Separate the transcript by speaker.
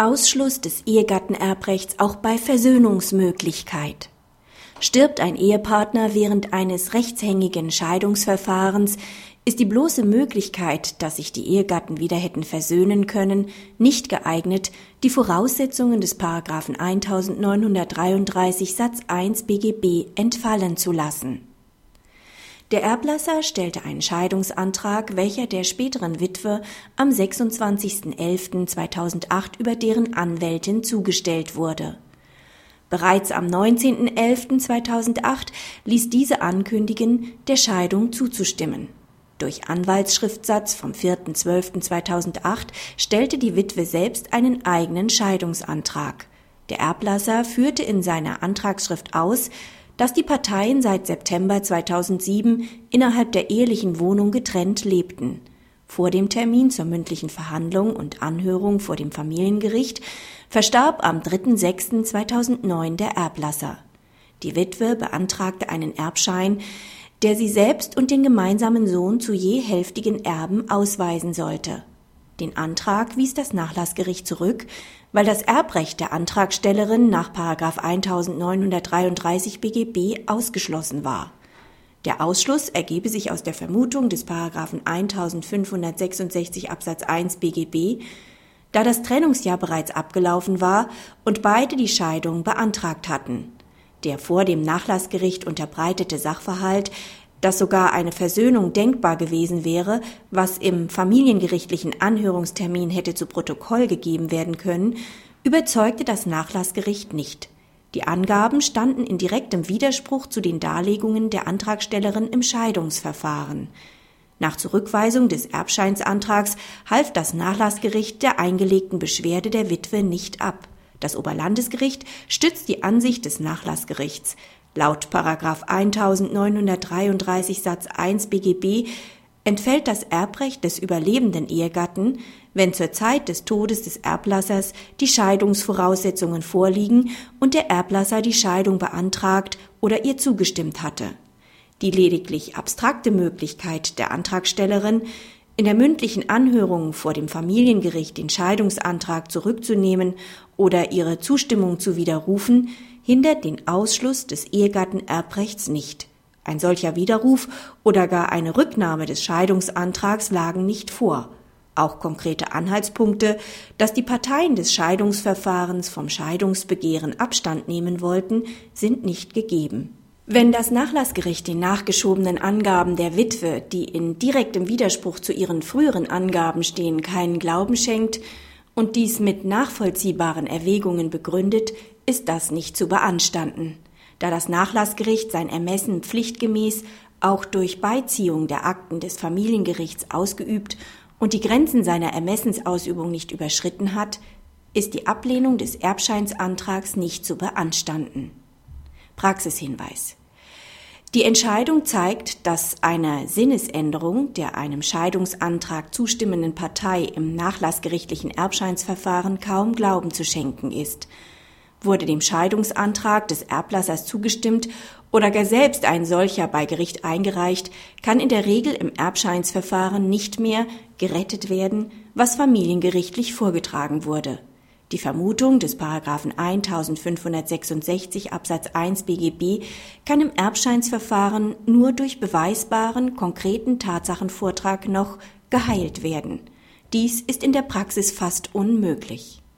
Speaker 1: Ausschluss des Ehegattenerbrechts auch bei Versöhnungsmöglichkeit. Stirbt ein Ehepartner während eines rechtshängigen Scheidungsverfahrens, ist die bloße Möglichkeit, dass sich die Ehegatten wieder hätten versöhnen können, nicht geeignet, die Voraussetzungen des Paragraphen 1933 Satz 1 BGB entfallen zu lassen. Der Erblasser stellte einen Scheidungsantrag, welcher der späteren Witwe am 26.11.2008 über deren Anwältin zugestellt wurde. Bereits am 19.11.2008 ließ diese ankündigen, der Scheidung zuzustimmen. Durch Anwaltsschriftsatz vom 4.12.2008 stellte die Witwe selbst einen eigenen Scheidungsantrag. Der Erblasser führte in seiner Antragsschrift aus, dass die Parteien seit September 2007 innerhalb der ehelichen Wohnung getrennt lebten. Vor dem Termin zur mündlichen Verhandlung und Anhörung vor dem Familiengericht verstarb am 3.6.2009 der Erblasser. Die Witwe beantragte einen Erbschein, der sie selbst und den gemeinsamen Sohn zu je hälftigen Erben ausweisen sollte. Den Antrag wies das Nachlassgericht zurück, weil das Erbrecht der Antragstellerin nach 1933 BGB ausgeschlossen war. Der Ausschluss ergebe sich aus der Vermutung des Paragraphen 1566 Absatz 1 BGB, da das Trennungsjahr bereits abgelaufen war und beide die Scheidung beantragt hatten. Der vor dem Nachlassgericht unterbreitete Sachverhalt dass sogar eine Versöhnung denkbar gewesen wäre, was im familiengerichtlichen Anhörungstermin hätte zu Protokoll gegeben werden können, überzeugte das Nachlassgericht nicht. Die Angaben standen in direktem Widerspruch zu den Darlegungen der Antragstellerin im Scheidungsverfahren. Nach Zurückweisung des Erbscheinsantrags half das Nachlassgericht der eingelegten Beschwerde der Witwe nicht ab. Das Oberlandesgericht stützt die Ansicht des Nachlassgerichts. Laut 1933 Satz 1 BGB entfällt das Erbrecht des überlebenden Ehegatten, wenn zur Zeit des Todes des Erblassers die Scheidungsvoraussetzungen vorliegen und der Erblasser die Scheidung beantragt oder ihr zugestimmt hatte. Die lediglich abstrakte Möglichkeit der Antragstellerin, in der mündlichen Anhörung vor dem Familiengericht den Scheidungsantrag zurückzunehmen oder ihre Zustimmung zu widerrufen, hindert den Ausschluss des Ehegattenerbrechts nicht. Ein solcher Widerruf oder gar eine Rücknahme des Scheidungsantrags lagen nicht vor. Auch konkrete Anhaltspunkte, dass die Parteien des Scheidungsverfahrens vom Scheidungsbegehren Abstand nehmen wollten, sind nicht gegeben. Wenn das Nachlassgericht den nachgeschobenen Angaben der Witwe, die in direktem Widerspruch zu ihren früheren Angaben stehen, keinen Glauben schenkt und dies mit nachvollziehbaren Erwägungen begründet, ist das nicht zu beanstanden, da das Nachlassgericht sein Ermessen pflichtgemäß auch durch Beiziehung der Akten des Familiengerichts ausgeübt und die Grenzen seiner Ermessensausübung nicht überschritten hat, ist die Ablehnung des Erbscheinsantrags nicht zu beanstanden. Praxishinweis die Entscheidung zeigt, dass einer Sinnesänderung der einem Scheidungsantrag zustimmenden Partei im nachlassgerichtlichen Erbscheinsverfahren kaum Glauben zu schenken ist Wurde dem Scheidungsantrag des Erblassers zugestimmt oder gar selbst ein solcher bei Gericht eingereicht, kann in der Regel im Erbscheinsverfahren nicht mehr gerettet werden, was familiengerichtlich vorgetragen wurde. Die Vermutung des Paragraphen 1566 Absatz 1 BGB kann im Erbscheinsverfahren nur durch beweisbaren, konkreten Tatsachenvortrag noch geheilt werden. Dies ist in der Praxis fast unmöglich.